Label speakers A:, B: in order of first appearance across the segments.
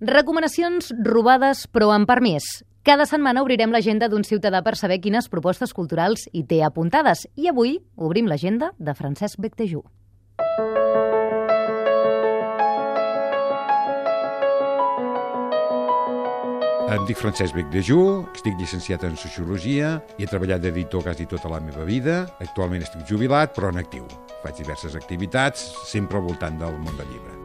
A: Recomanacions robades però amb permís. Cada setmana obrirem l'agenda d'un ciutadà per saber quines propostes culturals hi té apuntades. I avui obrim l'agenda de Francesc Bectejú.
B: Em dic Francesc Becdejú, estic llicenciat en Sociologia i he treballat d'editor quasi tota la meva vida. Actualment estic jubilat, però en actiu. Faig diverses activitats, sempre al voltant del món del llibre.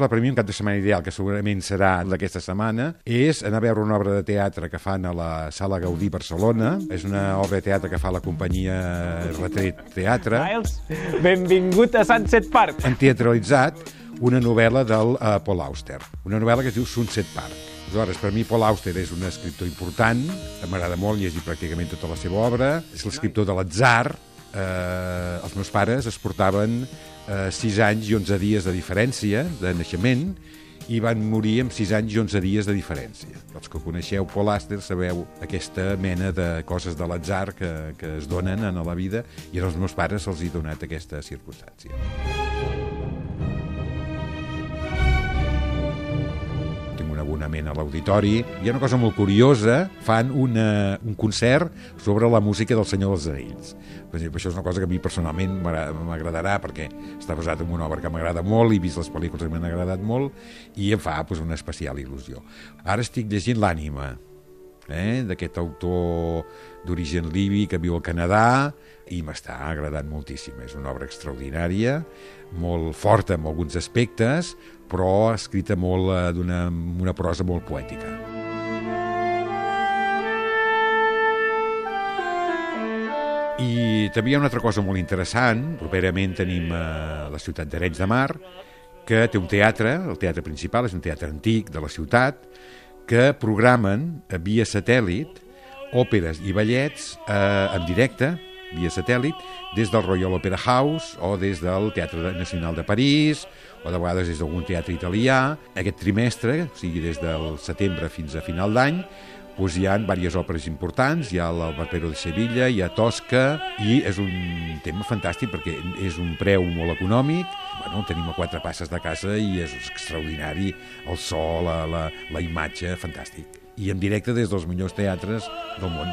B: Clar, per mi un cap de setmana ideal, que segurament serà d'aquesta setmana, és anar a veure una obra de teatre que fan a la Sala Gaudí Barcelona. És una obra de teatre que fa la companyia Retret Teatre.
C: Miles, benvingut a Sunset Park.
B: Han teatralitzat una novel·la del uh, Paul Auster, una novel·la que es diu Sunset Park. Aleshores, per mi Paul Auster és un escriptor important, m'agrada molt llegir pràcticament tota la seva obra, és l'escriptor de l'atzar, eh, els meus pares es portaven eh, 6 anys i 11 dies de diferència de naixement i van morir amb 6 anys i 11 dies de diferència. Els que coneixeu Paul Auster sabeu aquesta mena de coses de l'atzar que, que es donen en la vida i als meus pares se'ls hi donat aquesta circumstància. Abonament a l'auditori. Hi ha una cosa molt curiosa, fan una, un concert sobre la música del Senyor dels Anells. Per exemple, això és una cosa que a mi personalment m'agradarà perquè està basat en una obra que m'agrada molt, he vist les pel·lícules que m'han agradat molt i em fa pues, una especial il·lusió. Ara estic llegint l'ànima, eh, d'aquest autor d'origen libi que viu al Canadà i m'està agradant moltíssim. És una obra extraordinària, molt forta en alguns aspectes, però escrita molt eh, d'una una prosa molt poètica. I també hi ha una altra cosa molt interessant. Properament tenim eh, la ciutat d'Arenys de Mar, que té un teatre, el teatre principal és un teatre antic de la ciutat, que programen eh, via satèl·lit òperes i ballets eh, en directe, via satèl·lit, des del Royal Opera House o des del Teatre Nacional de París o de vegades des d'algun teatre italià. Aquest trimestre, o sigui, des del setembre fins a final d'any, doncs hi ha diverses òperes importants, hi ha el Barbero de Sevilla, hi ha Tosca, i és un tema fantàstic perquè és un preu molt econòmic, bueno, tenim a quatre passes de casa i és extraordinari el so, la, la, la imatge, fantàstic. I en directe des dels millors teatres del món.